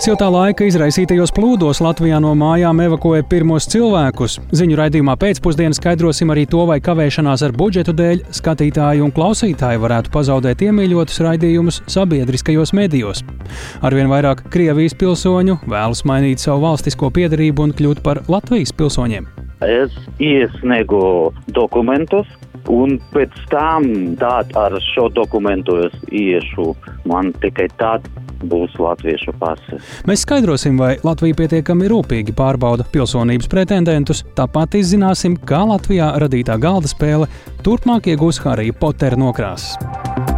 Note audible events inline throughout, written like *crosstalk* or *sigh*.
Siltā laika izraisītajos plūdos Latvijā no mājām evakuēja pirmos cilvēkus. Ziņu raidījumā pēcpusdienā skaidrosim arī to, vai kavēšanās ar budžetu dēļ skatītāji un klausītāji varētu pazaudēt iemīļotus raidījumus sabiedriskajos medijos. Arvien vairāk Krievijas pilsoņu vēlas mainīt savu valstisko piedarību un kļūt par Latvijas pilsoņiem. Es iesniegu dokumentus, un pēc tam ar šo dokumentu es iešu. Man tikai tad būs latviešu pases. Mēs skaidrosim, vai Latvija pietiekami rūpīgi pārbauda pilsonības pretendentus, tāpat izzināsim, kā Latvijā radītā galda spēle turpmāk iegūs Harija Potera nokrāsas.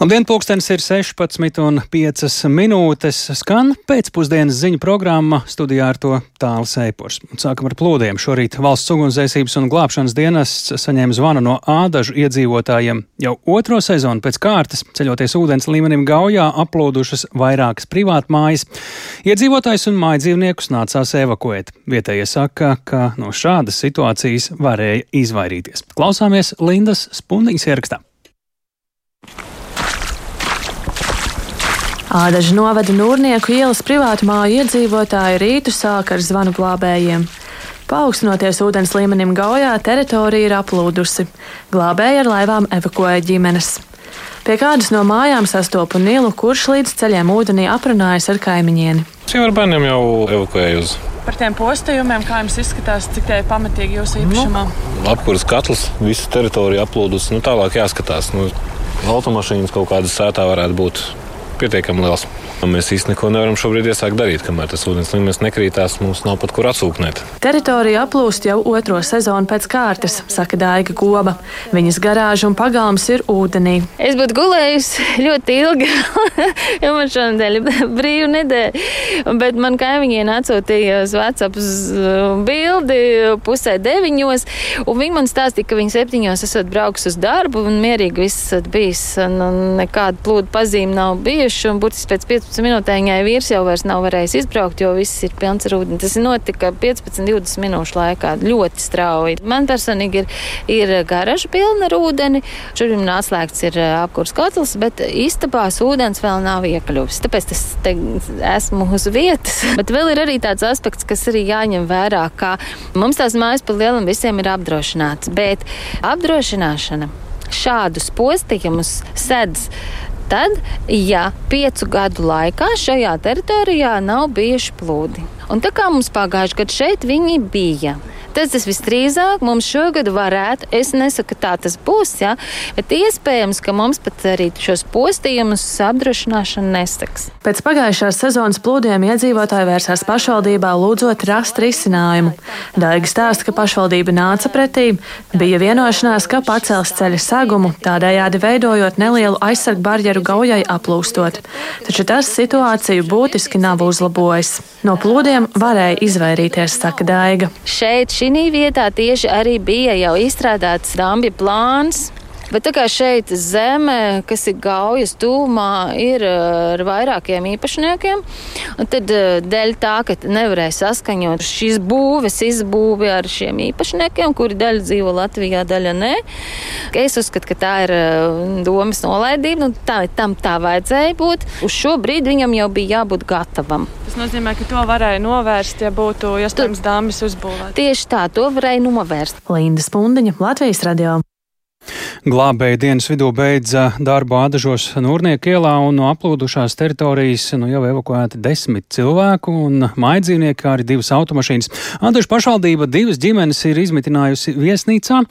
Labdien, pulkstenis ir 16,5 minūtes. Skan pēcpusdienas ziņu programma studijā ar to tālu sēpurs. Sākam ar plūdiem. Šorīt valsts ugunsdzēsības un glābšanas dienests saņēma zvanu no ādažu iedzīvotājiem. Jau otro sezonu pēc kārtas, ceļoties ūdens līmenim Gaujā, aplūdušas vairākas privātmājas. Iedzīvotājs un mājdzīvniekus nācās evakuēt. Vietējie saka, ka no šādas situācijas varēja izvairīties. Klausāmies Lindas Spundiņas ierakstā. Ādažu novada Nūrnieku ielas privātu māju iedzīvotāji rītu sāk ar zvanu glābējiem. Paaugstinoties ūdens līmenim Gaujā, teritorija ir aplūdusi. Glābēji ar laivām evakuēja ģimenes. Pie kādas no mājām sastopu Nilu, kurš līdz ceļiem ūdenī aprunājas ar kaimiņieni. Jau ar bērniem jau evakuēju uz. Par tiem postījumiem, kā jums izskatās, cik tie ir pamatīgi jūsu īpašumā? Nu, apkuras katls, visa teritorija aplūdus. Nu, tālāk jāskatās. Nu, automašīnas kaut kādas sētā varētu būt pietiekami liels. Mēs īstenībā neko nevaram šobrīd iesākt darīt, kamēr tas ūdens līmenis nekrītās. Mums nav pat kur atsūknēt. Teritorija aplūst jau otro sezonu pēc kārtas, saka Daiga Goba. Viņas garāža un pagalms ir ūdenī. Es būtu gulējusi *laughs* ļoti ilgi, *laughs* jo man šodien ir *laughs* brīva nedēļa. Bet man kaimiņiem atsūtīja uz WhatsApp bildi pusē deviņos, un viņi man stāstīja, ka viņi septiņos esat brauks uz darbu un mierīgi viss esat bijis. Un, un nekāda plūdu pazīme nav bijuši, un burtiski pēc 15 15 minūtēm viņai vīrs jau vairs nav varējis izbraukt, jo viss ir pilns ar ūdeni. Tas notika 15-20 minūšu laikā ļoti strauji. Man personīgi ir, ir garaža pilna ar ūdeni, šur ir atslēgts ir apkurs kotls, bet istabās ūdens vēl nav iekļuvis. Tāpēc es te esmu uz vietas. *laughs* Bet vēl ir arī tāds aspekts, kas arī jāņem vērā, ka mums tās mājas pa lielam visiem ir apdrošināts, bet apdrošināšana šādus postījumus sedz tad, ja piecu gadu laikā šajā teritorijā nav bijuši plūdi. Un tā kā mums pagājušajā gadā šeit viņi bija. Tas tas visdrīzāk mums šogad varētu, es nesaku, ka tā tas būs, ja, bet iespējams, ka mums pat arī šos postījumus apdrošināšana neseks. Pēc pagājušās sezonas plūdiem iedzīvotāji vērsās pašvaldībā lūdzot rast risinājumu. Daiga stāsta, ka pašvaldība nāca pretī, bija vienošanās, ka pacels ceļa segumu, tādējādi veidojot nelielu aizsargu barjeru gaujai aplūstot. Taču tas situāciju būtiski nav uzlabojis. No plūdiem varēja izvairīties, saka Daiga. Šeit šī vietā tieši arī bija jau izstrādāts dambja plāns. Bet tā kā šeit zeme, kas ir gaujas tūmā, ir eh, ar vairākiem īpašniekiem, tad eh, dēļ tā, ka nevarēja saskaņot šīs būves izbūvi ar šiem īpašniekiem, kuri daļa dzīvo Latvijā, daļa nē. Es uzskatu, ka tā ir eh, domas nolaidība, nu, tā, tam tā vajadzēja būt. Uz šo brīdi viņam jau bija jābūt gatavam. Tas nozīmē, ka to varēja novērst, ja būtu iespējams dāmas uzbūvēta. Tieši tā, to varēja novērst. Linda Spundiņa, Latvijas radio. Glābēji dienas vidū beidza darbu Ādažos Nūrnieku ielā un no aplūdušās teritorijas nu, jau evakuēti desmit cilvēku un maidzīvnieki, kā arī divas automašīnas. Ādažu pašvaldība divas ģimenes ir izmitinājusi viesnīcā,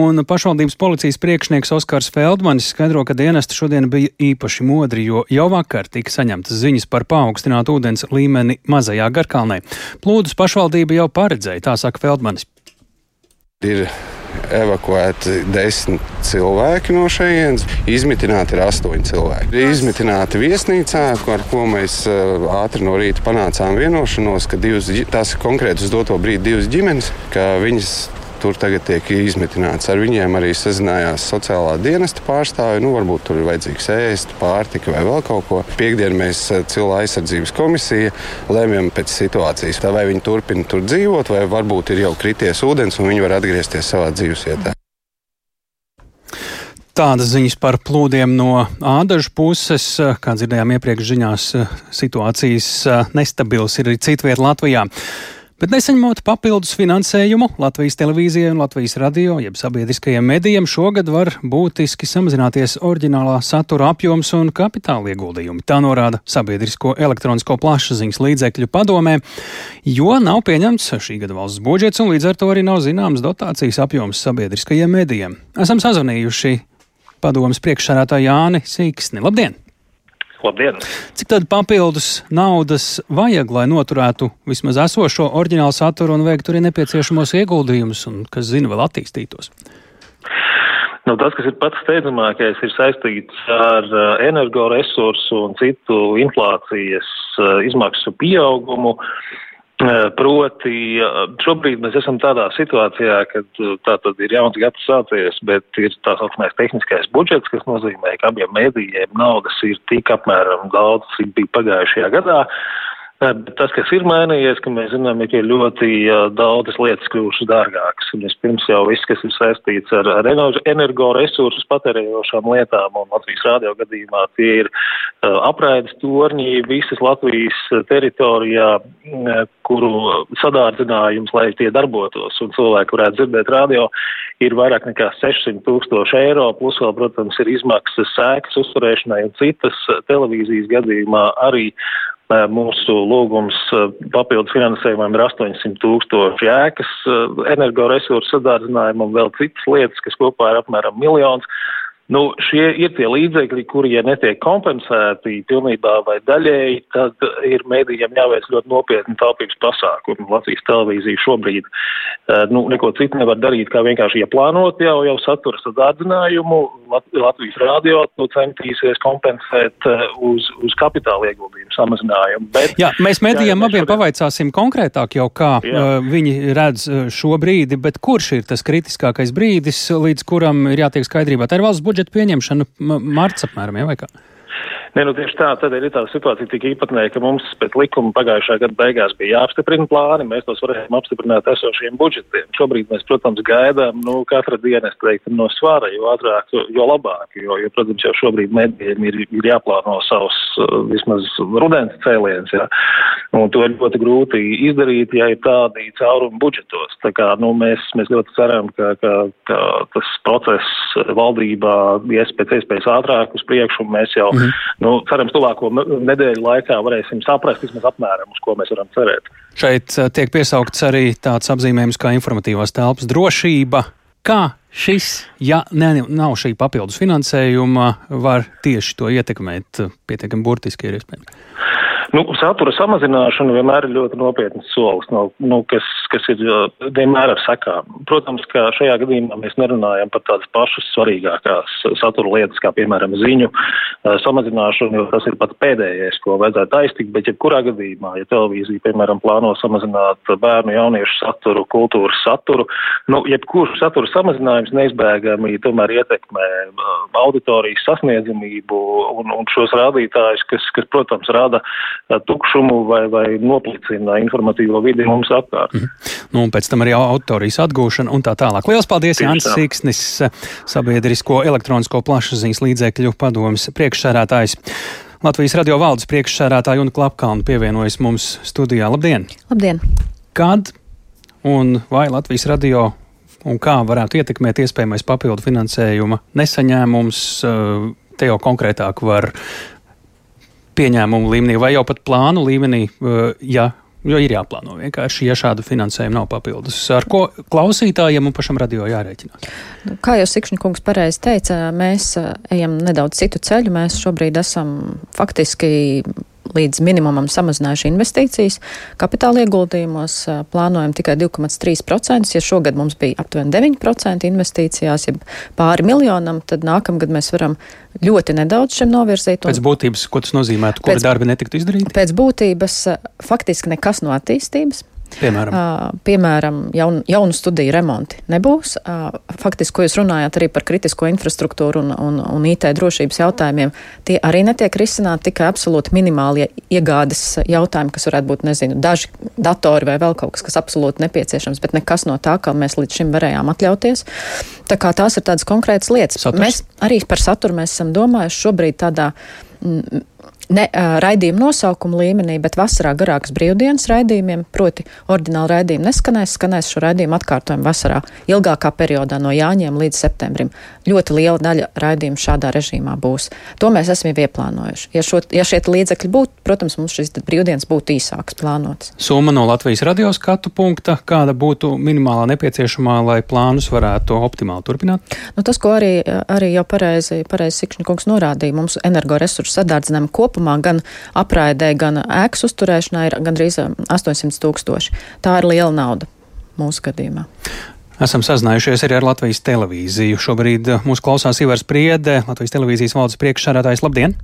un pašvaldības policijas priekšnieks Oskars Feldmanis skaidro, ka dienesti šodien bija īpaši modri, jo jau vakar tika saņemtas ziņas par paaugstinātu ūdens līmeni mazajā Garkalnē. Plūdus pašvaldība jau paredzēja, tā saka Feldmanis. Ir evakuēti desmit cilvēki no šejienes. Izmitināti ir astoņi cilvēki. Ir izmitināti viesnīcā, ar ko mēs eh, ātri no rīta panācām vienošanos, ka divas, tās ir konkrēti uz doto brīdi divas ģimenes, ka viņas tur tagad tiek izmitināts. Ar viņiem arī sazinājās sociālā dienesta pārstāvi. Nu, varbūt tur ir vajadzīgs ēst, pārtika vai vēl kaut ko. Piektdien mēs eh, cilvēku aizsardzības komisija lēmjam pēc situācijas, tā vai viņi turpina tur dzīvot, vai varbūt ir jau krities ūdens un viņi var atgriezties savā dzīvesvietā. Tādas ziņas par plūdiem no ādažu puses, kā dzirdējām iepriekš ziņās, situācijas nestabils ir arī citviet Latvijā. Bet nesaņemot papildus finansējumu Latvijas televīzijai un Latvijas radio, jeb sabiedriskajiem medijiem, šogad var būtiski samazināties oriģinālā satura apjoms un kapitāla ieguldījumi. Tā norāda Sabiedrisko elektronisko plašsaziņas līdzekļu padomē, jo nav pieņemts šī gada valsts budžets un līdz ar to arī nav zināms dotācijas apjoms sabiedriskajiem medijiem. Esam sazvanījuši padomas priekšsādātāju Jāni Sīksni. Labdien! Labdien! Cik tad papildus naudas vajag, lai noturētu vismaz esošo oriģinālu saturu un veiktu arī nepieciešamos ieguldījumus, un kas zina, vēl attīstītos? Nu, tas, kas ir pats steidzamākais, ir saistīts ar uh, energoresursu un citu inflācijas uh, izmaksu pieaugumu. Uh, Proti, šobrīd mēs esam tādā situācijā, kad tā tad ir jauns gads sācies, bet ir tā saucamais tehniskais budžets, kas nozīmē, ka abiem mēdījiem naudas ir tik apmēram daudz, cik bija pagājušajā gadā. Bet tas, kas ir mainījies, ka mēs zinām, ir ļoti daudzas lietas kļuvušas dārgākas. Vispirms jau viss, kas ir saistīts ar, ar energoresursus patērējošām lietām, un Latvijas rādio gadījumā tie ir apraides torņi visas Latvijas teritorijā, kuru sadārdzinājums, lai tie darbotos un cilvēki varētu dzirdēt radio, ir vairāk nekā 600 tūkstoši eiro, plus vēl, protams, ir izmaksas sēkas uzturēšanai un citas televīzijas gadījumā arī Mūsu lūgums papildus finansējumam ir 800 tūkstoši ēkas energoresursu sadārdzinājumam, vēl citas lietas, kas kopā ir apmēram miljons. Nu, šie ir tie līdzekļi, kuri, ja netiek kompensēti pilnībā vai daļēji, tad ir mēdījiem jāveic ļoti nopietni taupības pasākumi. Latvijas televīzija šobrīd nu, neko citu nevar darīt, kā vienkārši ieplānot jau, jau satura sadārdzinājumu. Latvijas rādio to centīsies kompensēt uz, uz kapitāla ieguldījumu samazinājumu. Bet, jā, mēs mēdījiem abiem šodien... pavaicāsim konkrētāk jau, kā jā. viņi redz šo brīdi, bet kurš ir tas kritiskākais brīdis, līdz kuram ir jātiek skaidrībā? Tā ir valsts budžeta budžeta pieņemšanu marts apmēram, ja, vai kā? Ne, nu tieši tā, tādēļ ir tā situācija tik īpatnēja, ka mums pēc likuma pagājušā gada beigās bija jāapstiprina plāni, mēs tos varējām apstiprināt esošiem budžetiem. Šobrīd mēs, protams, gaidām, nu, katra diena, es teiktu, no svara, jo ātrāk, jo labāk, jo, jo protams, jau šobrīd medijiem ir, ir jāplāno savus vismaz rudens cēliens, jā. Un to ir ļoti grūti izdarīt, ja ir tādi caurumi budžetos. Tā kā, nu, mēs, mēs ļoti ceram, ka, ka, ka tas process valdībā ies pēc iespējas ātrāk uz priekšu, un mēs jau, mm -hmm. Nu, cerams, tuvāko nedēļu laikā varēsim saprast vismaz apmēram, uz ko mēs varam cerēt. Šeit uh, tiek piesaukts arī tāds apzīmējums kā informatīvās telpas drošība. Kā šis, ja ne, nav šī papildus finansējuma, var tieši to ietekmēt pietiekami burtiski, ir iespējams? Nu, satura samazināšana vienmēr ir ļoti nopietns solis, no, nu, kas, kas ir vienmēr ar sekām. Protams, ka šajā gadījumā mēs nerunājam par tādas pašas svarīgākās satura lietas, kā piemēram ziņu samazināšanu, jo tas ir pats pēdējais, ko vajadzētu aiztikt, bet jebkurā gadījumā, ja televīzija, piemēram, plāno samazināt bērnu jauniešu saturu, kultūras saturu, nu, jebkurš satura samazinājums neizbēgami tomēr ietekmē auditorijas sasniedzamību un, un šos rādītājus, kas, kas, protams, rada tukšumu vai, vai noplicina informatīvo vidi mums apkārt. Mm -hmm. nu, un pēc tam arī autorijas atgūšana un tā tālāk. Lielas paldies, Jānis Siksnis, sabiedrisko elektronisko plašsaziņas līdzekļu padomas priekšsērētājs. Latvijas radio valdes priekšsērētāja un Klapkalna pievienojas mums studijā. Labdien! Labdien! Kad un vai Latvijas radio un kā varētu ietekmēt iespējamais papildu finansējuma nesaņēmums? Te jau konkrētāk var pieņēmumu līmenī vai jau pat plānu līmenī, uh, ja, jo ir jāplāno vienkārši, ja šādu finansējumu nav papildus. Ar ko klausītājiem un pašam radio jārēķinās? Nu, kā jau Sikšņa kungs pareizi teica, mēs uh, ejam nedaudz citu ceļu. Mēs šobrīd esam faktiski līdz minimumam samazinājuši investīcijas. Kapitāla ieguldījumos plānojam tikai 2,3%. Ja šogad mums bija aptuveni 9% investīcijās, ja pāri miljonam, tad nākamgad mēs varam ļoti nedaudz šim novirzīt. Pēc būtības, ko tas nozīmē, kura darbi netiktu izdarīti? Pēc būtības faktiski nekas no attīstības. Piemēram, uh, piemēram jaun, jaunu studiju remonti nebūs. Uh, faktiski, ko jūs runājāt arī par kritisko infrastruktūru un, un, un IT drošības jautājumiem, tie arī netiek risināti tikai absolūti minimālie iegādes jautājumi, kas varētu būt, nezinu, daži datori vai vēl kaut kas, kas absolūti nepieciešams, bet nekas no tā, kā mēs līdz šim varējām atļauties. Tā kā tās ir tādas konkrētas lietas. Saturs? Mēs arī par saturu mēs esam domājuši šobrīd tādā. Mm, ne uh, raidījuma nosaukuma līmenī, bet vasarā garākas brīvdienas raidījumiem, proti, ordināli raidījumi neskanēs, skanēs šo raidījumu atkārtojumu vasarā, ilgākā periodā no Jāņiem līdz septembrim. Ļoti liela daļa raidījumu šādā režīmā būs. To mēs esam ieplānojuši. Ja, šo, ja šie līdzekļi būtu, protams, mums šīs brīvdienas būtu īsākas plānotas. Summa no Latvijas radio skatu punkta, kāda būtu minimālā nepieciešamā, lai plānus varētu optimāli turpināt? Nu, tas, ko arī, arī jau pareizi, pareizi Sikšņikungs norādīja, mums energoresursu sadārdzinājuma kopumā kopumā gan apraidē, gan ēkas uzturēšanā ir gandrīz 800 um, tūkstoši. Tā ir liela nauda mūsu gadījumā. Esam sazinājušies arī ar Latvijas televīziju. Šobrīd uh, mūsu klausās Ivars Priede, Latvijas televīzijas valdes priekšsādātājs. Labdien!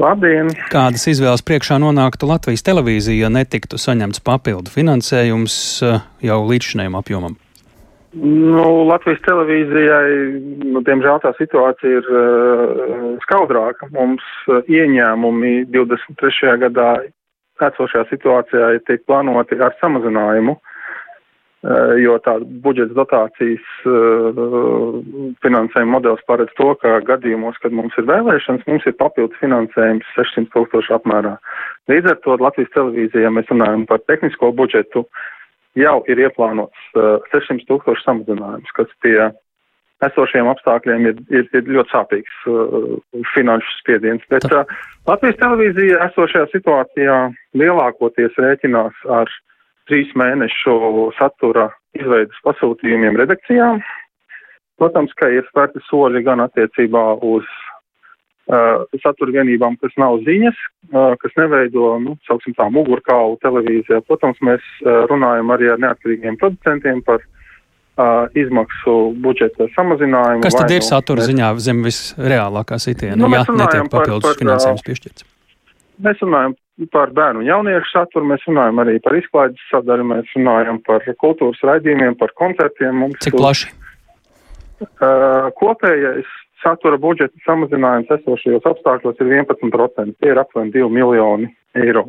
Labdien! Kādas izvēles priekšā nonāktu Latvijas televīzija, ja netiktu saņemts papildu finansējums uh, jau līdzšinējuma apjomam? Nu, Latvijas televīzijai, nu, diemžēl, tā situācija ir uh, skaudrāka. Mums uh, ieņēmumi 23. gadā esošajā situācijā tiek plānoti ar samazinājumu, uh, jo tā budžeta dotācijas uh, finansējuma modelis paredz to, ka gadījumos, kad mums ir vēlēšanas, mums ir papildus finansējums 600 tūkstoši apmērā. Līdz ar to Latvijas televīzijā mēs runājam par tehnisko budžetu. Uh, jau ir ieplānots uh, 600 tūkstošu samazinājums, kas pie esošiem apstākļiem ir, ir, ir ļoti sāpīgs uh, finanšu spiediens. Bet uh, Latvijas televīzija esošajā situācijā lielākoties rēķinās ar trīs mēnešu satura izveidas pasūtījumiem redakcijām. Protams, ka ir spērti soļi gan attiecībā uz uh, satura vienībām, kas nav ziņas, uh, kas neveido, nu, sauksim tā, mugurkaulu televīzijā. Protams, mēs uh, runājam arī ar neatkarīgiem producentiem par izmaksu budžeta samazinājumu. Kas tad ir nu, satura mēs... ziņā zem visreālākā sitiena, nu, ja netiek papildus par, finansējums piešķirts? Mēs runājam par bērnu un jauniešu saturu, mēs runājam arī par izklaides sadaļu, mēs runājam par kultūras raidījumiem, par koncertiem. Mums Cik plaši? Uh, kopējais satura budžeta samazinājums esošajos apstākļos ir 11%. Tie ir aptuveni 2 miljoni eiro.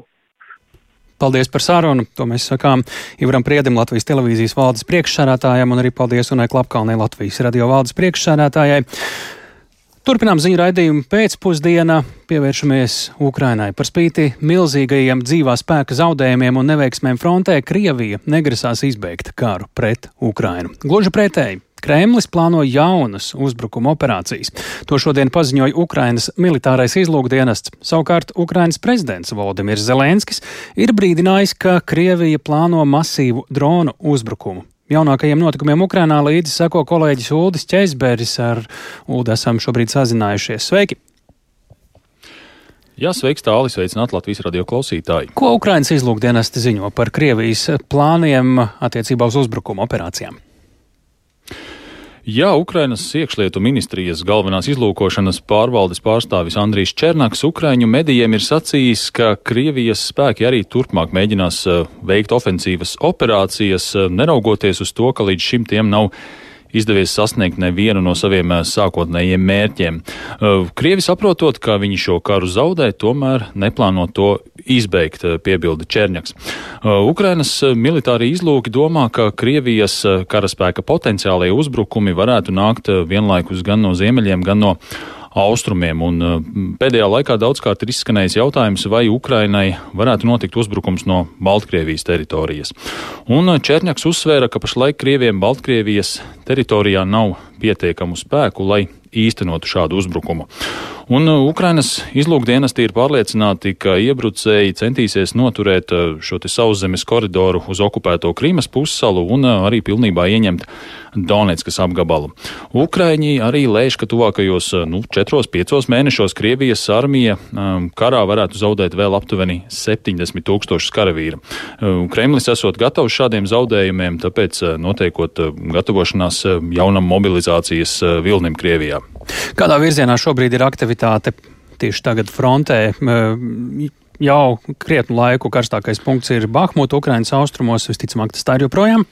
Paldies par sarunu. To mēs sakām Ivaram Priedim, Latvijas televīzijas valdes priekšsādātājam, un arī paldies Unai Klapkalnei, Latvijas radio valdes priekšsādātājai. Turpinām ziņu raidījumu pēcpusdienā, pievēršamies Ukrainai. Par spīti milzīgajiem dzīvā spēka zaudējumiem un neveiksmēm frontē, Krievija negrasās izbeigt karu pret Ukrainu. Gluži pretēji, Kremlis plāno jaunas uzbrukuma operācijas. To šodien paziņoja Ukrainas militārais izlūkdienests. Savukārt Ukrainas prezidents Valdemirs Zelenskis ir brīdinājis, ka Krievija plāno masīvu dronu uzbrukumu. Jaunākajiem notikumiem Ukrainā līdzi seko kolēģis Uldis Čeizberis. Ar Uldu esam šobrīd sazinājušies. Sveiki! Jā, sveiks, tālāk, sveicināt Latvijas radio klausītāji. Ko Ukrainas izlūkdienesti ziņo par Krievijas plāniem attiecībā uz uzbrukuma operācijām? Jā, Ukrainas iekšlietu ministrijas galvenās izlūkošanas pārvaldes pārstāvis Andrijs Černaks Ukraiņu medijiem ir sacījis, ka Krievijas spēki arī turpmāk mēģinās eh, veikt ofensīvas operācijas, eh, neraugoties uz to, ka līdz šim tiem nav izdevies sasniegt nevienu no saviem eh, sākotnējiem mērķiem. Eh, Krievi saprotot, ka viņi šo karu zaudē, tomēr neplāno to izbeigt, eh, piebilda Černiaks. Ukrainas militāri izlūki domā, ka Krievijas karaspēka potenciālajie uzbrukumi varētu nākt vienlaikus gan no ziemeļiem, gan no austrumiem. Un uh, pēdējā laikā daudzkārt ir izskanējis jautājums, vai Ukrainai varētu notikt uzbrukums no Baltkrievijas teritorijas. Un uh, Černiaks uzsvēra, ka pašlaik Krieviem Baltkrievijas teritorijā nav pietiekamu spēku, lai īstenotu šādu uzbrukumu. Un uh, Ukrainas izlūkdienesti ir pārliecināti, ka iebrucēji centīsies noturēt šo sauszemes koridoru uz okupēto Krīmas pussalu un arī pilnībā ieņemt Donetskas apgabalu. Ukraiņi arī lēš, ka tuvākajos nu, 4-5 mēnešos Krievijas armija um, karā varētu zaudēt vēl aptuveni 70 tūkstošus karavīru. Kremlis esot gatavs šādiem zaudējumiem, tāpēc uh, notiekot uh, gatavošanās uh, jaunam mobilizācijas vilnim Krievijā. Kādā virzienā šobrīd ir aktivitāte tieši tagad frontē? jau krietnu laiku karstākais punkts ir Bahmuta, Ukrainas austrumos. Visticamāk, tas tā ir joprojām.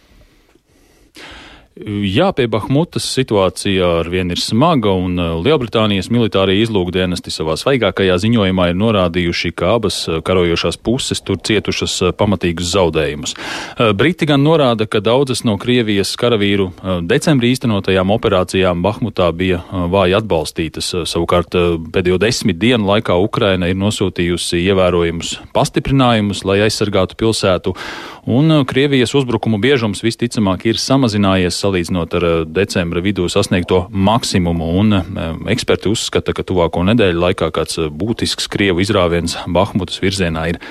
Jā, pie Bahmutas situācija ar vienu ir smaga, un uh, Lielbritānijas militārie izlūkdienesti savā svaigākajā ziņojumā ir norādījuši, ka abas uh, karojošās puses tur cietušas uh, pamatīgus zaudējumus. Briti gan norāda, ka daudzas no Krievijas karavīru decembrī īstenotajām operācijām Bahmutā bija vāji atbalstītas. Savukārt pēdējo desmit dienu laikā Ukraina ir nosūtījusi ievērojumus pastiprinājumus, lai aizsargātu pilsētu, un Krievijas uzbrukumu biežums visticamāk ir samazinājies salīdzinot ar eh, decembra vidū sasniegto maksimumu, un eh, eksperti uzskata, ka tuvāko nedēļu laikā kāds eh, būtisks Krievu izrāviens Bahmutas virzienā ir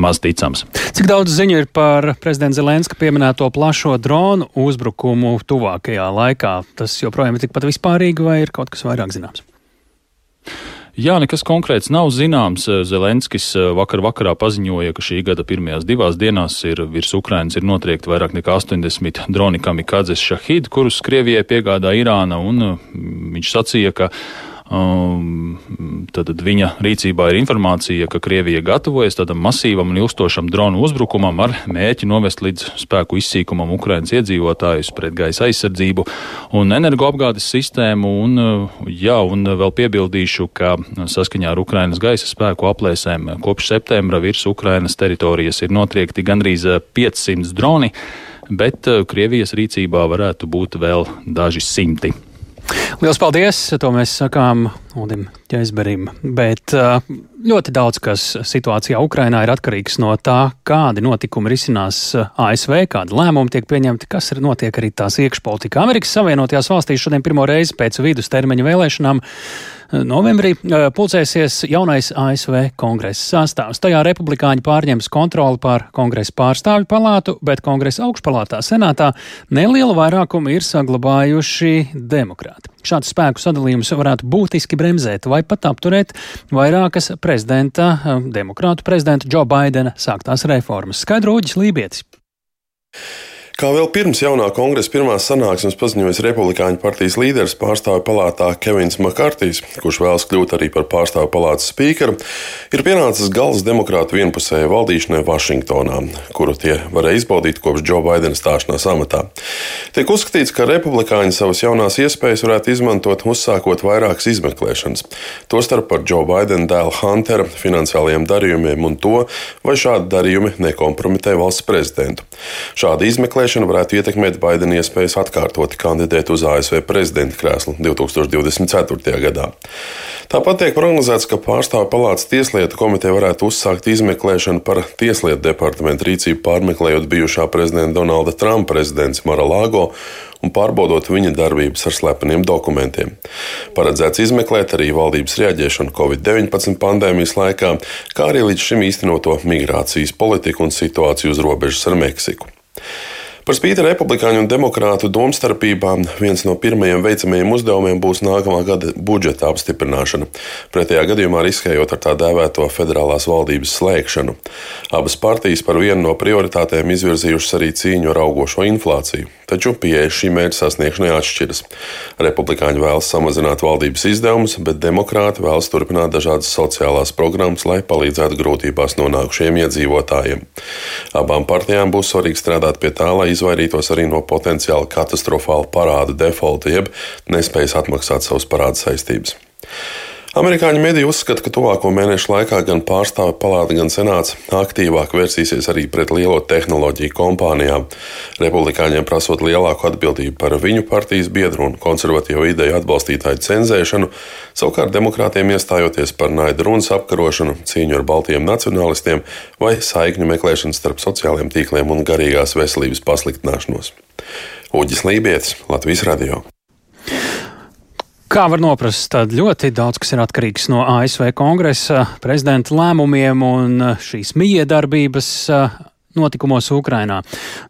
maz ticams. Cik daudz ziņu ir par prezidenta Zelenska pieminēto plašo dronu uzbrukumu tuvākajā laikā? Tas joprojām ir tikpat vispārīgi vai ir kaut kas vairāk zināms? Jā, nekas konkrēts nav zināms. Zelenskis eh, vakar vakarā paziņoja, ka šī gada pirmajās divās dienās ir virs Ukrainas ir notriekti vairāk nekā 80 droni kamikadzes šahid, kurus Krievijai piegādā Irāna, un mm, viņš sacīja, ka Um, tad viņa rīcībā ir informācija, ka Krievija gatavojas tādam masīvam un ilgstošam dronu uzbrukumam ar mērķi novest līdz spēku izsīkumam Ukrainas iedzīvotājus pret gaisa aizsardzību un energoapgādes sistēmu. Un, uh, jā, un vēl piebildīšu, ka saskaņā ar Ukrainas gaisa spēku aplēsēm kopš septembra virs Ukrainas teritorijas ir notriekti gandrīz 500 uh, droni, bet uh, Krievijas rīcībā varētu būt vēl daži simti. Lielas paldies! To mēs sakām Udim Ķēzberim. Bet ļoti daudz kas situācijā Ukrainā ir atkarīgs no tā, kādi notikumi risinās ASV, kādi lēmumi tiek pieņemti, kas ir notiek arī tās iekšpolitika. Amerikas Savienotajās valstīs šodien pirmo reizi pēc vidustermiņa vēlēšanām Novembrī pulcēsies jaunais ASV kongresa sastāvs. Tajā republikāņi pārņems kontroli pār kongresa pārstāvju palātu, bet kongresa augšpalātā senātā nelielu vairākumu ir saglabājuši demokrāti. Šāds spēku sadalījums varētu būtiski bremzēt vai pat apturēt vairākas prezidenta, demokrātu prezidenta Džo Baidena sāktās reformas. Skaidro Uģis Lībietis. Kā vēl pirms jaunā kongresa pirmās sanāksmes paziņojis republikāņu partijas līderis pārstāvju palātā Kevins Makārtīs, kurš vēlas kļūt arī par pārstāvju palātas spīkeru, ir pienācis gals demokrātu vienpusējai valdīšanai Vašingtonā, kuru tie varēja izbaudīt kopš Džo Baidena stāšanās amatā. Tiek uzskatīts, ka republikāņi savas jaunās iespējas varētu izmantot, uzsākot vairākas izmeklēšanas, tostarp par Džo Baidena dēla Huntera finansiālajiem darījumiem un to, vai šādi darījumi nekompromitē valsts prezidentu. Šāda izmeklēšana Vēlēšana varētu ietekmēt Baidena iespējas atkārtot kandidēt uz ASV prezidenta krēslu 2024. gadā. Tāpat tiek prognozēts, ka pārstāvju palātas tieslietu komiteja varētu uzsākt izmeklēšanu par tieslietu departamentu rīcību pārmeklējot bijušā prezidenta Donalda Trumpa prezidents Maralāgo un pārbaudot viņa darbības ar slepeniem dokumentiem. Paredzēts izmeklēt arī valdības reaģēšanu Covid-19 pandēmijas laikā, kā arī līdz šim īstenoto migrācijas politiku un situāciju uz robežas ar Meksiku. Par spīti republikāņu un demokrātu domstarpībām viens no pirmajiem veicamajiem uzdevumiem būs nākamā gada budžeta apstiprināšana, pretējā gadījumā riskējot ar tā dēvēto federālās valdības slēgšanu. Abas partijas par vienu no prioritātēm izvirzījušas arī cīņu ar augošo inflāciju, taču pieeja šī mērķa sasniegšanai atšķiras. Republikāņi vēlas samazināt valdības izdevumus, bet demokrāti vēlas turpināt dažādas sociālās programmas, lai palīdzētu grūtībās nonākušiem iedzīvotājiem. Abām partijām būs svarīgi strādāt pie tā, lai izvairītos arī no potenciāli katastrofāla parāda defaulta, jeb nespējas atmaksāt savus parādu saistības. Amerikāņu mediji uzskata, ka tuvāko mēnešu laikā gan pārstāvju palāta, gan senāts aktīvāk vērsīsies arī pret lielo tehnoloģiju kompānijām, republikāņiem prasot lielāku atbildību par viņu partijas biedru un konservatīvu ideju atbalstītāju cenzēšanu, savukārt demokrātiem iestājoties par naidu runas apkarošanu, cīņu ar baltiem nacionālistiem vai saikņu meklēšanu starp sociālajiem tīkliem un garīgās veselības pasliktināšanos. Uģis Lībijams, Latvijas Radio. Kā var noprast, tad ļoti daudz kas ir atkarīgs no ASV kongresa prezidenta lēmumiem un šīs miedarbības notikumos Ukrainā.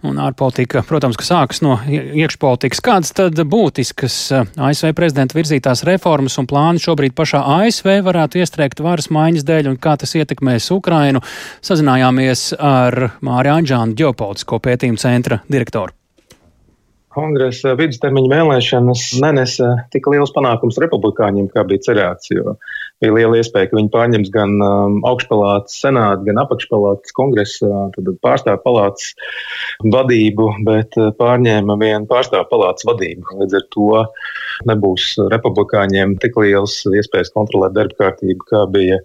Un ārpolitika, protams, ka sākas no iekšpolitikas. Kādas tad būtiskas ASV prezidenta virzītās reformas un plāni šobrīd pašā ASV varētu iestrēgt varas maiņas dēļ un kā tas ietekmēs Ukrainu? Sazinājāmies ar Māri Anģānu ģeopolitisko pētījumu centra direktoru. Kongresa vidustermiņa vēlēšanas nenesa tik liels panākums republikāņiem, kā bija cerēts. Bija liela iespēja, ka viņi pārņems gan um, augšpalātas senātu, gan apakšpalātas kongresa, pārstāvju palātas vadību, bet uh, pārņēma vienu pārstāvju palātas vadību. Līdz ar to nebūs republikāņiem tik liels iespējas kontrolēt darba kārtību, kā bija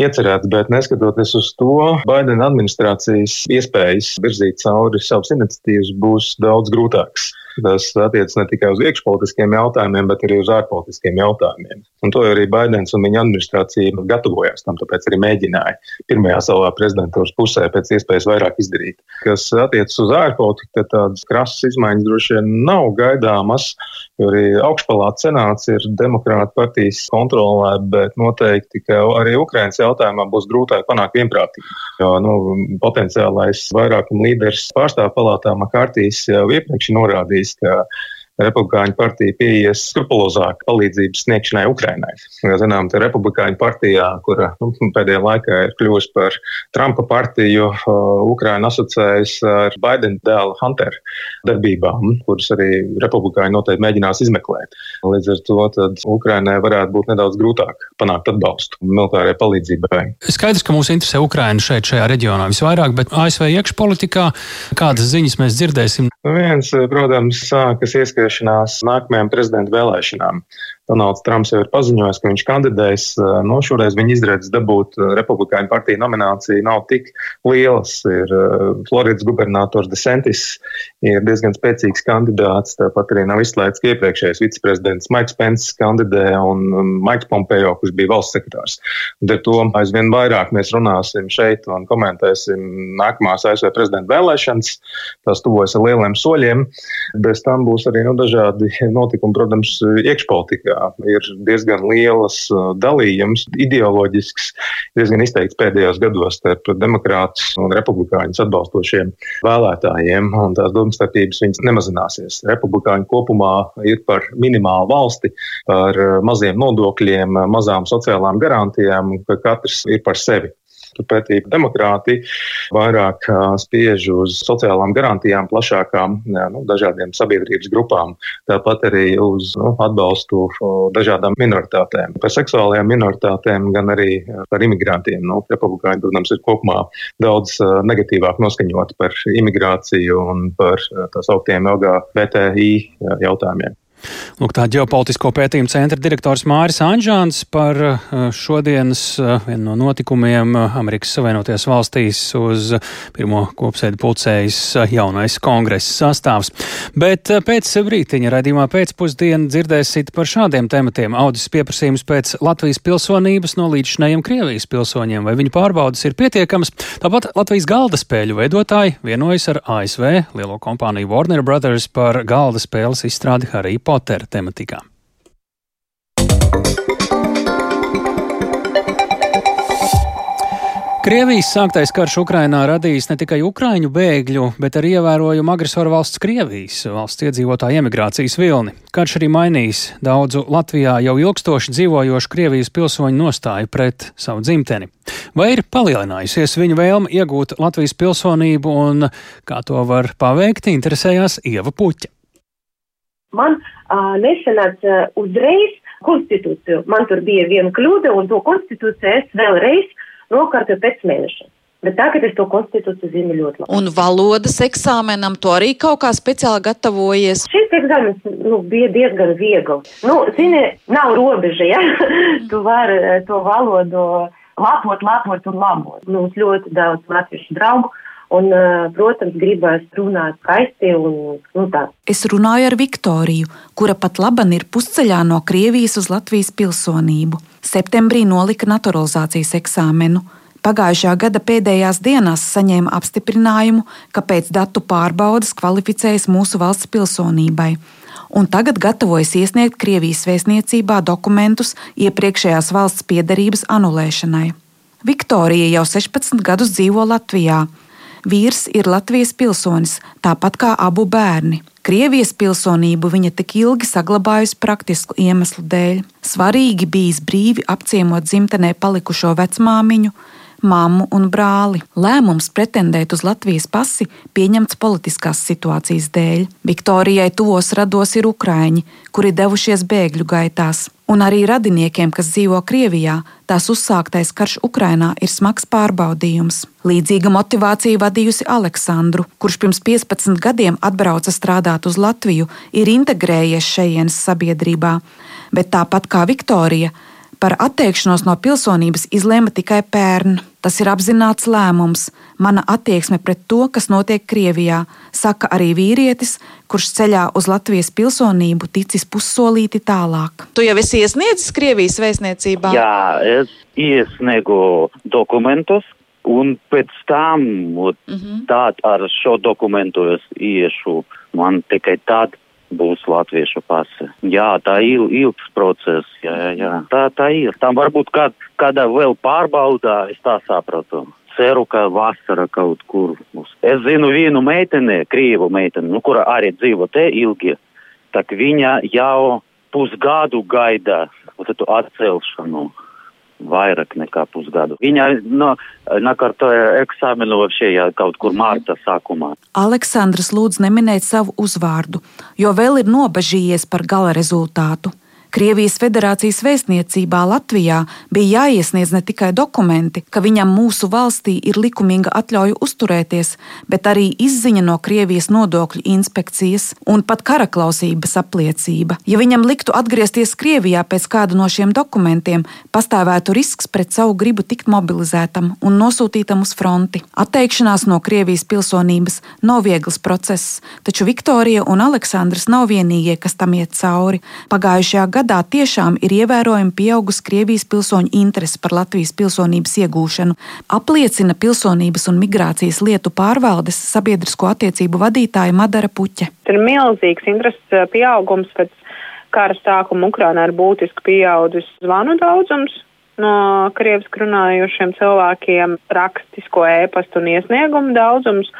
iecerēts, bet neskatoties uz to, Baidena administrācijas iespējas virzīt cauri savas iniciatīvas būs daudz grūtākas. Tas attiecas ne tikai uz iekšpolitiskiem jautājumiem, bet arī uz ārpolitiskiem jautājumiem. Un to arī Baidens un viņa administrācija gatavojās tam, tāpēc arī mēģināja pirmajā savā prezidentūras pusē pēc iespējas vairāk izdarīt. Kas attiecas uz ārpolitiku, tad tādas krasas izmaiņas droši vien nav gaidāmas, jo arī augšpalāta senāts ir demokrāta partijas kontrolē, bet noteikti, ka arī Ukrainas jautājumā būs grūtāk panākt vienprātību. Jo nu, potenciālais vairākuma līderis pārstāvju palātā Makārtīs jau iepriekš norādījis, norādījis, ka Republikāņu partija pieies skrupulozāk palīdzības sniegšanai Ukrainai. Kā zinām, tā Republikāņu partijā, kura nu, pēdējā laikā ir kļuvusi par Trumpa partiju, Ukraina asociējas ar Baidena dēla Hunter darbībām, kuras arī Republikāņi noteikti mēģinās izmeklēt. Līdz ar to Ukrainai varētu būt nedaudz grūtāk panākt atbalstu militārajai palīdzībai. Skaidrs, ka mūs interesē Ukraina šeit, šajā reģionā visvairāk, bet ASV iekšpolitikā kādas ziņas mēs dzirdēsim? Viens, protams, sākas ieskriešanās nākamajām prezidenta vēlēšanām. Donalds Trumps jau ir paziņojis, ka viņš kandidēs. No šoreiz viņa izredzes dabūt Republikāņu partiju nomināciju nav tik lielas. Ir Floridas gubernators DeSantis, ir diezgan spēcīgs kandidāts. Tāpat arī nav izslēgts, ka iepriekšējais viceprezidents Maiks Pence kandidē un Maiks Pompeo, kurš bija valsts sekretārs. Ar to aizvien vairāk mēs runāsim šeit un komentēsim nākamās ASV prezidenta vēlēšanas. Tās tuvojas ar lieliem soļiem. Bez tam būs arī nu, dažādi notikumi, protams, iekšpolitikā ir diezgan lielas uh, dalījums, ideoloģisks, diezgan izteikts pēdējos gados starp demokrātus un republikāņus atbalstošiem vēlētājiem, tās domstarpības nemazināsies. Republikāņi kopumā ir par minimālu valsti, par maziem nodokļiem, mazām sociālām garantijām, ka katrs ir par sevi pētīja demokrāti, vairāk spiež uz sociālām garantijām, plašākām nu, dažādiem sabiedrības grupām, tāpat arī uz nu, atbalstu dažādām minoritātēm. Par seksuālajām minoritātēm, gan arī par imigrantiem. Nu, Republikāņi, protams, ir kopumā daudz negatīvāk noskaņoti par imigrāciju un par tā sauktiem LGBTI jautājumiem. Lūk, tā ģeopolitisko pētījumu centra direktors Māris Anžāns par uh, šodienas uh, vienu no notikumiem uh, Amerikas Savienotajās valstīs uz pirmo kopsēdu pulcējas jaunais kongresa sastāvs. Bet pēc brītiņa raidījumā pēcpusdienu dzirdēsit par šādiem tematiem. Audis pieprasījums pēc Latvijas pilsonības no līdzšinējiem Krievijas pilsoņiem, vai viņu pārbaudas ir pietiekamas. Tāpat Latvijas galda spēļu veidotāji vienojas ar ASV lielo kompāniju Warner Brothers par galda spēles izstrādi Harry Potter. Potter tematikā. Krievijas sāktais karš Ukrainā radījis ne tikai ukraiņu bēgļu, bet arī ievērojumu agresoru valsts Krievijas valsts iedzīvotāju emigrācijas vilni. Karš arī mainījis daudzu Latvijā jau ilgstoši dzīvojošu Krievijas pilsoņu nostāju pret savu dzimteni. Vai ir palielinājusies viņu vēlme iegūt Latvijas pilsonību un kā to var paveikt, interesējās Ieva Puķa. Man nesanāca uzreiz konstitūciju. Man tur bija viena kļūda, un to konstitūciju es vēlreiz nokārtoju pēc mēneša. Bet tagad es to konstitūciju zinu ļoti labi. Un valodas eksāmenam to arī kaut kā speciāli gatavojies? Šis eksāmenis nu, bija diezgan viegls. Nu, zini, nav robeža, ja? tu vari to valodu lapot, lapot un labot. Mums ļoti daudz latviešu draugu Un, protams, gribēs runāt skaisti un nu, tā. Es runāju ar Viktoriju, kura pat laban ir pusceļā no Krievijas uz Latvijas pilsonību. Septembrī nolika naturalizācijas eksāmenu. Pagājušā gada pēdējās dienās saņēma apstiprinājumu, ka pēc datu pārbaudas kvalificējas mūsu valsts pilsonībai un tagad gatavojas iesniegt Krievijas vēstniecībā dokumentus iepriekšējās valsts piedarības anulēšanai. Viktorija jau 16 gadus dzīvo Latvijā. Vīrs ir Latvijas pilsonis, tāpat kā abu bērni. Krievijas pilsonību viņa tik ilgi saglabājusi praktisku iemeslu dēļ. Svarīgi bijis brīvi apciemot dzimtenē palikušo vecmāmiņu, mammu un brāli. Lēmums pretendēt uz Latvijas pasi pieņemts politiskās situācijas dēļ. Viktorijai tuvos rados ir ukraiņi, kuri devušies bēgļu gaitās. Un arī radiniekiem, kas dzīvo Krievijā, tās uzsāktais karš Ukrainā ir smags pārbaudījums. Līdzīga motivācija vadījusi Aleksandru, kurš pirms 15 gadiem atbrauca strādāt uz Latviju, ir integrējies šejienes sabiedrībā, bet tāpat kā Viktorija, Par atteikšanos no pilsonības izlēma tikai pērn. Tas ir apzināts lēmums. Mana attieksme pret to, kas notiek Krievijā, saka arī vīrietis, kurš ceļā uz Latvijas pilsonību ticis pussolīti tālāk. Tu jau esi iesniedzis Krievijas vēstniecībā? Jā, es iesniegu dokumentus. Un pēc tam, uh Mhm. -huh. tād ar šo dokumentu es iešu, man tikai tad būs latviešu pase. Jā, tā ir ilgs process, jā, jā, jā. Tā, tā ir. Tam varbūt kād, kādā vēl pārbaudā, es tā sapratu. Ceru, ka vasara kaut kur būs. Es zinu vienu meiteni, krievu meiteni, nu, kura arī dzīvo te ilgi. Tak viņa jau pusgadu gaida tu atcelšanu. Vairāk nekā pusgadu. Viņa no, nakārtoja eksāmenu šajā kaut kur mārta sākumā. Aleksandrs lūdz neminēt savu uzvārdu, jo vēl ir nobažījies par gala rezultātu. Krievijas federācijas vēstniecībā Latvijā bija jāiesniedz ne tikai dokumenti, ka viņam mūsu valstī ir likumīga atļauja uzturēties, bet arī izziņa no Krievijas nodokļu inspekcijas un pat karaklausības apliecība. Ja viņam liktu atgriezties Krievijā pēc kāda no šiem dokumentiem, pastāvētu risks pret savu gribu tikt mobilizētam un nosūtītam uz fronti. Atteikšanās no Krievijas pilsonības nav viegls process, taču Viktorija un Aleksandrs nav vienīgie, kas tam iet cauri. Pagājušajā gadā gadā tiešām ir ievērojami pieaugusi Krievijas pilsoņu interese par Latvijas pilsonības iegūšanu, apliecina pilsonības un migrācijas lietu pārvaldes sabiedrisko attiecību vadītāja Madara Puķe. Ir milzīgs intereses pieaugums pēc kara sākuma. Ukrainā ir būtiski pieaudzis zvanu daudzums no krieviski runājošiem cilvēkiem, rakstisko ēpastu un iesniegumu daudzums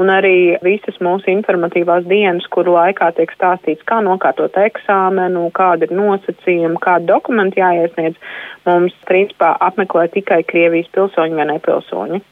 un arī visas mūsu informatīvās dienas, kuru laikā tiek stāstīts, kā nokārtot eksāmenu, kāda ir nosacījuma, kādi dokumenti jāiesniedz, mums principā apmeklē tikai Krievijas pilsoņi vai nepilsoņi.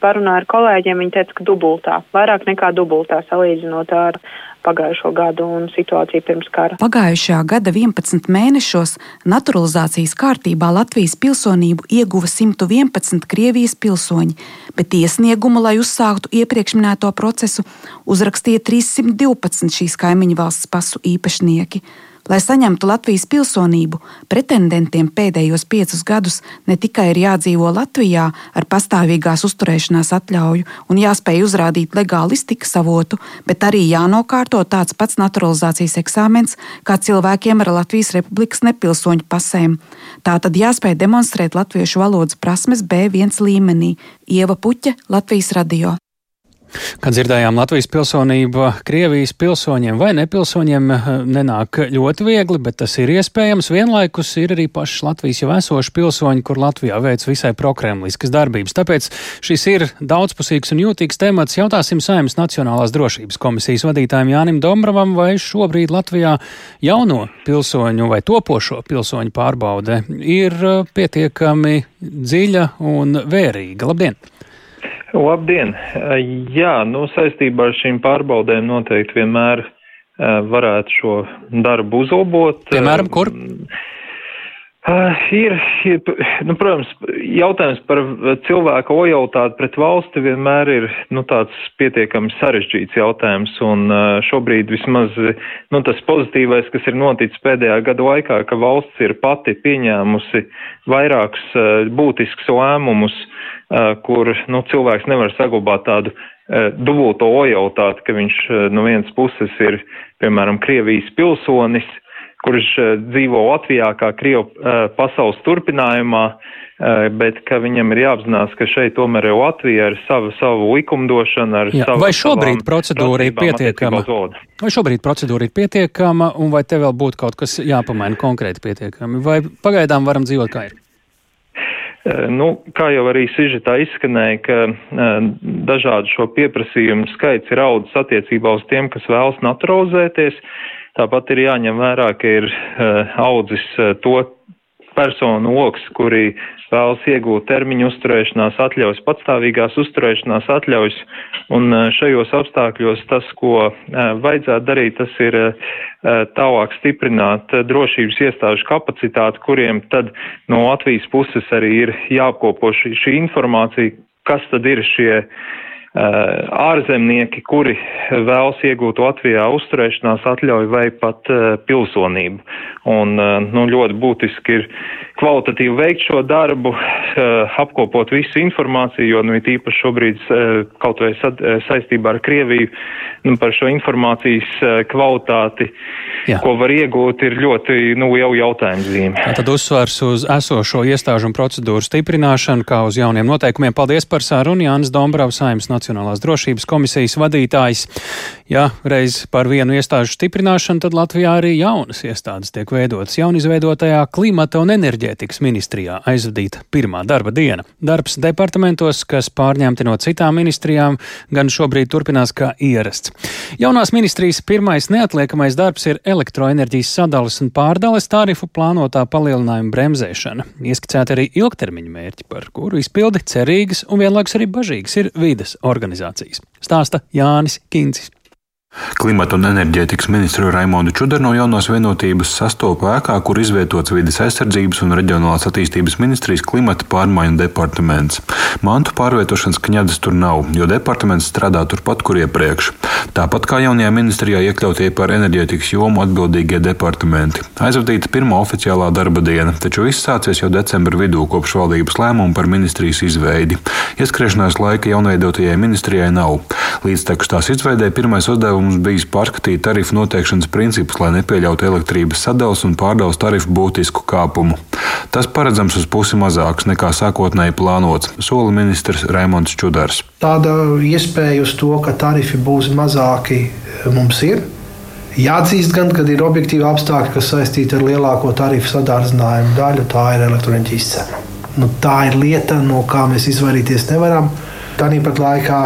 Parunāju ar kolēģiem, viņi teica, ka dubultā, vairāk nekā dubultā salīdzinot ar pagājušo gadu un situāciju pirms kara. Pagājušā gada 11 mēnešos naturalizācijas kārtībā Latvijas pilsonību ieguva 111 Krievijas pilsoņi, bet iesniegumu, lai uzsāktu iepriekš minēto procesu, uzrakstīja 312 šīs kaimiņu valsts pasu īpašnieki. Lai saņemtu Latvijas pilsonību, pretendentiem pēdējos piecus gadus ne tikai ir jādzīvo Latvijā ar pastāvīgās uzturēšanās atļauju un jāspēj uzrādīt legālu iztikas avotu, bet arī jānokārto tāds pats naturalizācijas eksāmens kā cilvēkiem ar Latvijas Republikas nepilsoņu pasēm. Tā tad jāspēj demonstrēt latviešu valodas prasmes B1 līmenī. Ieva Puķa, Latvijas radio. Kā dzirdējām, Latvijas pilsonība Krievijas pilsoņiem vai nepilsoņiem eh, nenāk ļoti viegli, bet tas ir iespējams. Vienlaikus ir arī pašas Latvijas jau esoši pilsoņi, kur Latvijā veic visai prokremliskas darbības. Tāpēc šis ir daudzpusīgs un jūtīgs temats. Jautāsim Saimnes Nacionālās drošības komisijas vadītājiem Jānim Dombravam, vai šobrīd Latvijā jauno pilsoņu vai topošo pilsoņu pārbaude ir eh, pietiekami dziļa un vērīga. Labdien! Labdien! Jā, nu, saistībā ar šīm pārbaudēm noteikti vienmēr varētu šo darbu uzlabot. Piemēram, kur? Uh, ir, ir nu, protams, jautājums par cilvēka lojalitāti pret valsti vienmēr ir nu, tāds pietiekami sarežģīts jautājums, un šobrīd vismaz nu, tas pozitīvais, kas ir noticis pēdējā gada laikā, ka valsts ir pati pieņēmusi vairākus būtiskus lēmumus, uh, kur nu, cilvēks nevar saglabāt tādu dubulto lojalitāti, ka viņš no vienas puses ir, piemēram, Krievijas pilsonis, kurš dzīvo Latvijā kā Krievu pasaules turpinājumā, bet ka viņam ir jāapzinās, ka šeit tomēr ir Latvija ar savu, savu likumdošanu, ar Jā, savu. Vai šobrīd procedūra ir pietiekama? Vai šobrīd procedūra ir pietiekama, un vai te vēl būtu kaut kas jāpamaina konkrēti pietiekami, vai pagaidām varam dzīvot kā ir? Nu, kā jau arī sižetā izskanēja, ka uh, dažādu šo pieprasījumu skaits ir audzis attiecībā uz tiem, kas vēlas naturalizēties. Tāpat ir jāņem vērā, ka ir uh, audzis to personu lokus, kuri vēlas iegūt termiņu uzturēšanās atļaujas, patstāvīgās uzturēšanās atļaujas, un šajos apstākļos tas, ko vajadzētu darīt, tas ir tālāk stiprināt drošības iestāžu kapacitāti, kuriem tad no Latvijas puses arī ir jāapkopo šī, šī informācija, kas tad ir šie ārzemnieki, kuri vēlas iegūt Latvijā uzturēšanās atļauju vai pat pilsonību. Un nu, ļoti būtiski ir kvalitatīvi veikt šo darbu, apkopot visu informāciju, jo nu, īpaši šobrīd kaut vai saistībā ar Krieviju nu, par šo informācijas kvalitāti, Jā. ko var iegūt, ir ļoti nu, jau jautājums zīme. Tad uzsvars uz esošo iestāžu un procedūru stiprināšanu, kā uz jauniem noteikumiem. Paldies par sārunu Jānis Dombravs, Saimnes Nacionālās drošības komisijas vadītājs. Ja reiz par vienu iestāžu stiprināšanu, tad Latvijā arī jaunas iestādes tiek veidotas. Jaunizveidotajā klimata un enerģētikas ministrijā aizvadīta pirmā darba diena. Darbs departamentos, kas pārņemti no citām ministrijām, gan šobrīd turpinās kā ierasts. Jaunās ministrijas pirmais neatliekamais darbs ir elektroenerģijas sadales un pārdales tarifu plānotā palielinājuma bremzēšana. Ieskicēti arī ilgtermiņa mērķi, par kuru izpildi cerīgas un vienlaikus arī bažīgas ir vides organizācijas. Stāsta Jānis Kincis. Klimata un enerģētikas ministru Raimondu Čudaru no jaunās vienotības sastopa ēkā, kur izvietots vides aizsardzības un reģionālās attīstības ministrijas klimata pārmaiņu departaments. Mantu pārvietošanas kņadas tur nav, jo departaments strādā turpat, kur iepriekš. Tāpat kā jaunajā ministrijā iekļautie par enerģētikas jomu atbildīgie departamenti. Aizvadīta pirmā oficiālā darba diena, taču viss sācies jau decembra vidū kopš valdības lēmuma par ministrijas izveidi. Ieskriešanās laika jaunveidotajai ministrijai nav. Līdz tās izveidē pirmais uzdevums uzdevums bijis pārskatīt tarifu noteikšanas principus, lai nepieļautu elektrības sadales un pārdales tarifu būtisku kāpumu. Tas paredzams uz pusi mazāks nekā sākotnēji plānots, sola ministrs Raimons Čudars. Tāda iespēja uz to, ka tarifi būs mazāki, mums ir. Jāatzīst, gan, kad ir objektīvi apstākļi, kas saistīti ar lielāko tarifu sadārdzinājumu daļu, tā ir elektroenerģijas cena. Nu, tā ir lieta, no kā mēs izvairīties nevaram. Tāpat laikā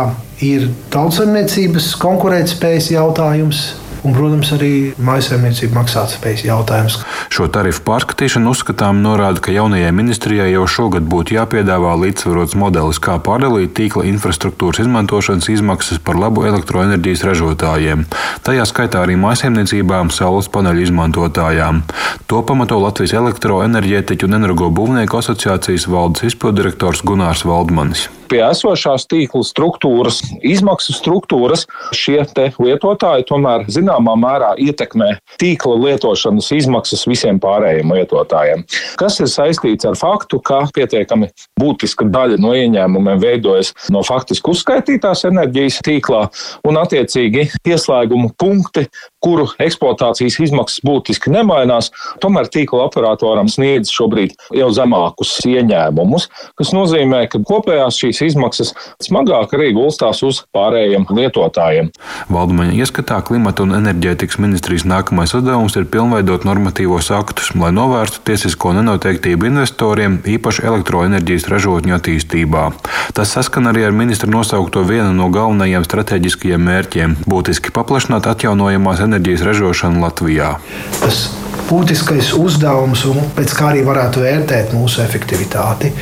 ir tautsājumniecības konkurētspējas jautājums. Un, protams, arī maisaimniecība maksātspējas jautājums. Šo tarifu pārskatīšanu uzskatām norāda, ka jaunajai ministrijai jau šogad būtu jāpiedāvā līdzsvarots modelis, kā pārdalīt tīkla infrastruktūras izmantošanas izmaksas par labu elektroenerģijas ražotājiem. Tajā skaitā arī maisaimniecībām, saules paneļu izmantotājām. To pamato Latvijas elektroenerģētiķu un energobūvnieku asociācijas valdes izpildirektors Gunārs Valdmanis pie esošās tīkla struktūras, izmaksu struktūras, šie lietotāji tomēr zināmā mērā ietekmē tīkla lietošanas izmaksas visiem pārējiem lietotājiem. Kas ir saistīts ar faktu, ka pietiekami būtiska daļa no ieņēmumiem veidojas no faktiski uzskaitītās enerģijas tīklā un attiecīgi pieslēgumu punkti, kuru eksploatācijas izmaksas būtiski nemainās, tomēr tīkla operatoram sniedz šobrīd jau zemākus ieņēmumus, kas nozīmē, ka kopējās šīs izmaksas smagāk arī gulstās uz pārējiem lietotājiem. Valdmaņa ieskatā klimata un enerģētikas ministrijas nākamais uzdevums ir pilnveidot normatīvos aktus, lai novērstu tiesisko nenoteiktību investoriem, īpaši elektroenerģijas ražotņu attīstībā. Tas saskan arī ar ministra nosaukto vienu no galvenajiem strateģiskajiem mērķiem - būtiski paplašināt atjaunojamās enerģijas ražošanu Latvijā. Tas būtiskais uzdevums, un pēc kā arī varētu vērtēt mūsu efektivitāti,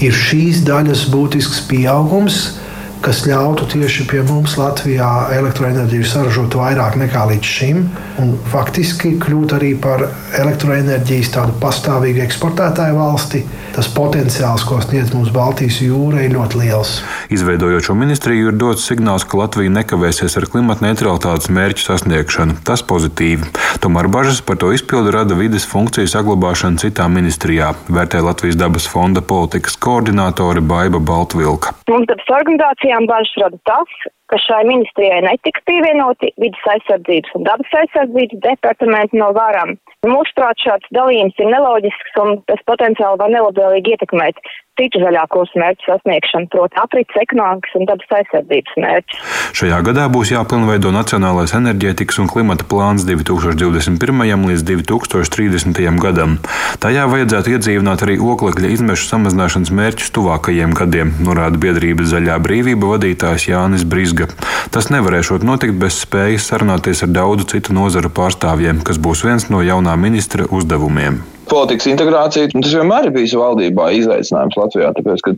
ir šīs daļas būtisks pieaugums kas ļautu tieši pie mums Latvijā elektroenerģiju saražot vairāk nekā līdz šim, un faktiski kļūt arī par elektroenerģijas tādu pastāvīgu eksportētāju valsti. Tas potenciāls, ko sniedz mums Baltijas jūra, ir ļoti liels. Izveidojot šo ministriju, ir dots signāls, ka Latvija nekavēsies ar klimata neutralitātes mērķu sasniegšanu. Tas pozitīvi. Tomēr bažas par to izpildu rada vides funkciju saglabāšana citā ministrijā, vērtē Latvijas dabas fonda politikas koordinātore Baiva Baltvilka. Mums dabas organizācija diskusijām bažas rada tas, ka šai ministrijai netiks pievienoti vidas aizsardzības un dabas aizsardzības departamenti no varam. Mūsuprāt, šāds dalījums ir neloģisks un tas potenciāli var nelabvēlīgi ietekmēt citu zaļā kursa mērķu sasniegšanu, proti aprits, ekonomikas un dabas aizsardzības mērķus. Šajā gadā būs jāpilnveido Nacionālais enerģētikas un klimata plāns 2021. līdz 2030. gadam. Tajā vajadzētu iedzīvināt arī oglekļa izmešu samazināšanas mērķus tuvākajiem gadiem, norāda biedrības Zaļā brīvība vadītājs Jānis Brisga. Tas nevarēšot notikt bez spējas sarunāties ar daudzu citu nozaru pārstāvjiem, kas būs viens no jaunā ministra uzdevumiem. Politikas integrācija, tas vienmēr ir bijis valdībā izaicinājums Latvijā, tāpēc, ka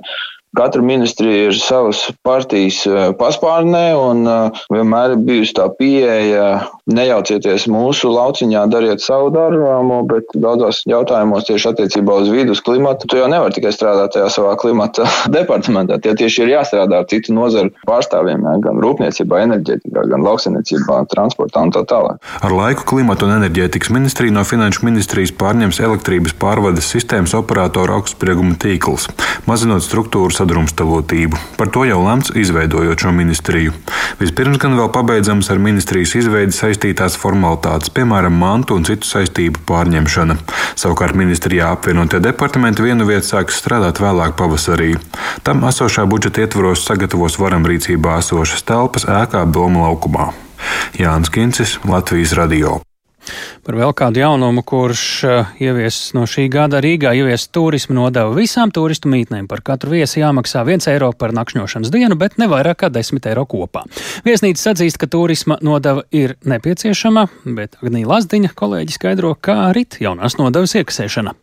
Katra ministrija ir savas partijas eh, paspārnē, un eh, vienmēr ir bijusi tā pieeja, nejaucieties mūsu lauciņā, dariet savu darbu, bet daudzos jautājumos tieši attiecībā uz vidu, uz klimatu, tu jau nevari tikai strādāt tajā savā klimata *laughs* departamentā. Tie tieši ir jāstrādā ar citu nozaru pārstāvjiem, gan rūpniecībā, enerģētikā, gan lauksainiecībā, transportā un tā tālāk. Ar laiku klimata un enerģētikas ministrija no finanšu ministrijas pārņems elektrības pārvades sistēmas operatoru augstsprieguma tīkls, mazinot struktūras sadrumstalotību. Par to jau lemts, izveidojot šo ministriju. Vispirms gan vēl pabeidzams ar ministrijas izveidi saistītās formalitātes, piemēram, mantu un citu saistību pārņemšana. Savukārt ministrijā apvienotie departamenti vienu vietu sāks strādāt vēlāk pavasarī. Tam esošā budžeta ietvaros sagatavos varam rīcībā esošas telpas ēkā Doma laukumā. Jānis Kincis, Latvijas radio. Par vēl kādu jaunumu, kurš uh, ieviesis no šī gada Rīgā, ievies turismu nodevu visām turistu mītnēm. Par katru viesi jāmaksā 1 eiro par nakšņošanas dienu, bet ne vairāk kā 10 eiro kopā. Viesnīca atzīst, ka turisma nodeva ir nepieciešama, bet Agnija Lazdiņa kolēģi skaidro, kā rit jaunās nodevas iekasēšana.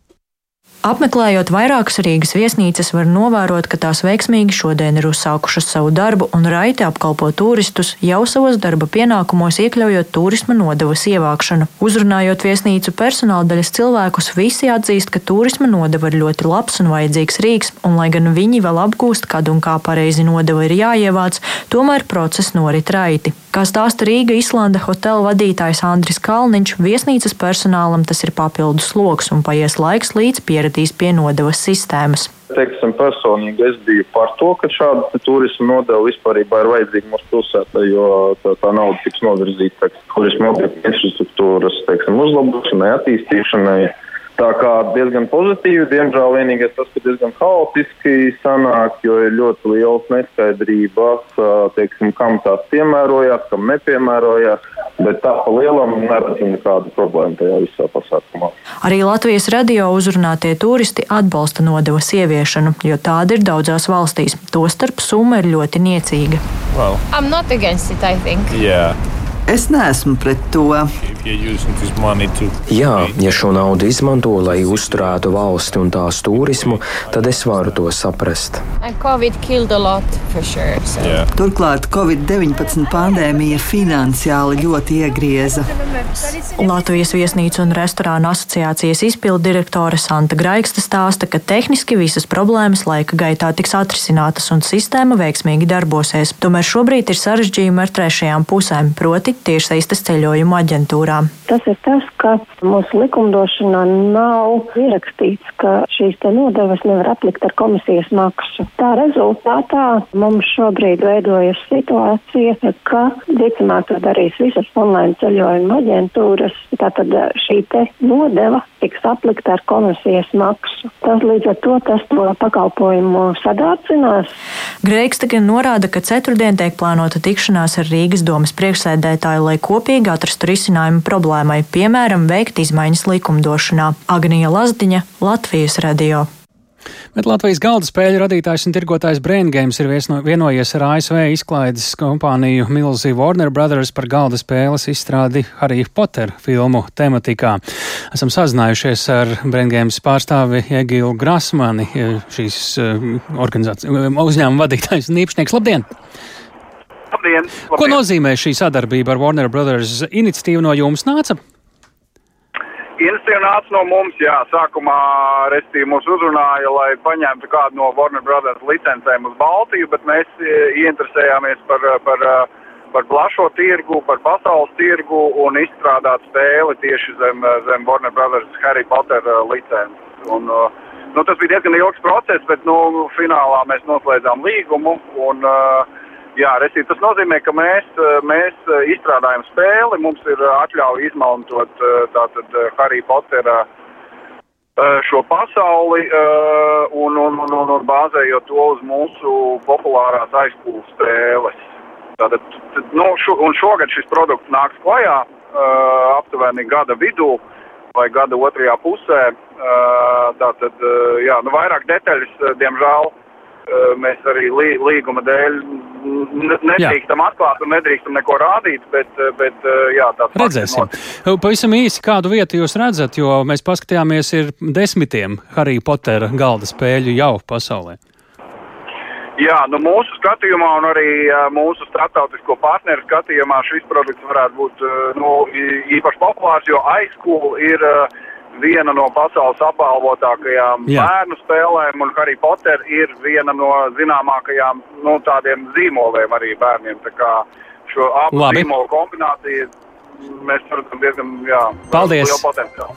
Apmeklējot vairākas Rīgas viesnīcas, var novērot, ka tās veiksmīgi šodien ir uzsākušas savu darbu un raiti apkalpo turistus jau savos darba pienākumos, iekļaujot turisma nodevas ievākšanu. Uzrunājot viesnīcu personāla daļas cilvēkus, visi atzīst, ka turisma nodeva ir ļoti labs un vajadzīgs rīks, un lai gan viņi vēl apgūst, kad un kā pareizi nodeva ir jāievāc, tomēr process norit raiti. Kā stāsta Rīga Islanda hotela vadītājs Andris Kalniņš, viesnīcas personālam tas ir papildus sloks un paies laiks, līdz pieradīs pie nodevas sistēmas. Teiksim, personīgi es biju par to, ka šāda turisma nodeva vispār ir vajadzīga mūsu pilsētā, jo tā, tā nauda tiks novirzīta turisma infrastruktūras teiksim, uzlabošanai, attīstīšanai. Tā kā diezgan pozitīvi, diemžēl vienīgais tas, ka diezgan haotiski sanāk, jo ir ļoti liels neskaidrības, teiksim, kam tās piemērojās, kam nepiemērojās, bet tā pa lielam neredzam nekādu problēmu tajā visā pasākumā. Arī Latvijas radio uzrunātie turisti atbalsta nodevas ieviešanu, jo tāda ir daudzās valstīs. Tostarp summa ir ļoti niecīga. Well, it, yeah. Es neesmu pret to. Jā, ja šo naudu izmanto, lai uzturētu valsti un tās turismu, tad es varu to saprast. Sure, so. yeah. Turklāt Covid-19 pandēmija finansiāli ļoti iegrieza. Latvijas viesnīcu un restorānu asociācijas izpildu direktore Santa Graigsta stāsta, ka tehniski visas problēmas laika gaitā tiks atrisinātas un sistēma veiksmīgi darbosies. Tomēr šobrīd ir sarežģījumi ar trešajām pusēm, proti tiešsaistes ceļojumu aģentūrām. Tas ir tas, ka mūsu likumdošanā nav ierakstīts, ka šīs nodevas nevar aplikt ar komisijas maksu. Tā rezultātā mums šobrīd veidojas situācija, ka visticamāk to darīs visas online ceļojuma aģentūras. Tātad šī nodeva tiks aplikta ar komisijas maksu. Tas līdz ar to tas to pakalpojumu sadārcinās. Greigs tagad norāda, ka ceturtdien tiek plānota tikšanās ar Rīgas domas priekšsēdētāju, lai kopīgi atrastu risinājumu problēmai, piemēram, veikt izmaiņas likumdošanā. Agnija Lazdiņa, Latvijas radio. Bet Latvijas galda spēļu radītājs un tirgotājs Brain Games ir viesno, vienojies ar ASV izklaides kompāniju Milzi Warner Brothers par galda spēles izstrādi Harry Potter filmu tematikā. Esam sazinājušies ar Brain Games pārstāvi Egilu Grasmani, šīs uh, uzņēmuma vadītājs un īpašnieks. Labdien! Labdien, labdien! Ko nozīmē šī sadarbība ar Warner Brothers? Iniciatīva no jums nāca? Iniciatīva nāca no mums, jā, sākumā restīvi mūs uzrunāja, lai paņemtu kādu no Warner Brothers licencēm uz Baltiju, bet mēs e, ieinteresējāmies par, par, par plašo tirgu, par pasaules tirgu un izstrādāt spēli tieši zem, zem Warner Brothers Harry Potter e, licences. Un, e, nu, tas bija diezgan ilgs process, bet nu, finālā mēs noslēdzām līgumu un uh, Jā, resīt, tas nozīmē, ka mēs, eh, mēs eh, izstrādājam spēli, mums ir eh, atļauja izmantot tātad Harry Pottera šo pasauli un, un, un, un, un bāzējot to uz mūsu populārās aizpūles spēles. Tātad, nu, šo, un šogad šis produkts nāks klajā aptuveni gada vidū vai gada otrajā pusē. Tātad, jā, nu, vairāk detaļas, diemžēl, mēs arī lī, līguma dēļ nedrīkstam jā. atklāt un nedrīkstam neko rādīt, bet, bet jā, tāds Redzēsim. Pavisam īsi, kādu vietu jūs redzat, jo mēs paskatījāmies, ir desmitiem Harry Pottera galda spēļu jau pasaulē. Jā, nu mūsu skatījumā un arī mūsu starptautisko partneru skatījumā šis produkts varētu būt nu, īpaši populārs, jo aizskūla ir uh, viena no pasaules apbalvotākajām Jā. bērnu spēlēm, un Harry Potter ir viena no zināmākajām nu, tādiem zīmoliem arī bērniem. Tā kā šo abu Labi. zīmolu kombināciju mēs redzam diezgan jā, Paldies.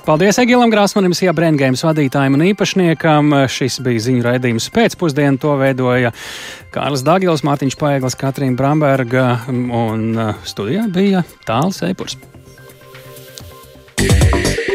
Paldies Egilam Grāsmanim, Sijā Brengēmas vadītājiem un īpašniekam. Šis bija ziņu raidījums pēcpusdienu. To veidoja Kārlis Dagils, Mārtiņš Paeglis, Katrīna Bramberga un uh, studijā bija Tāls Eipurs. Yeah.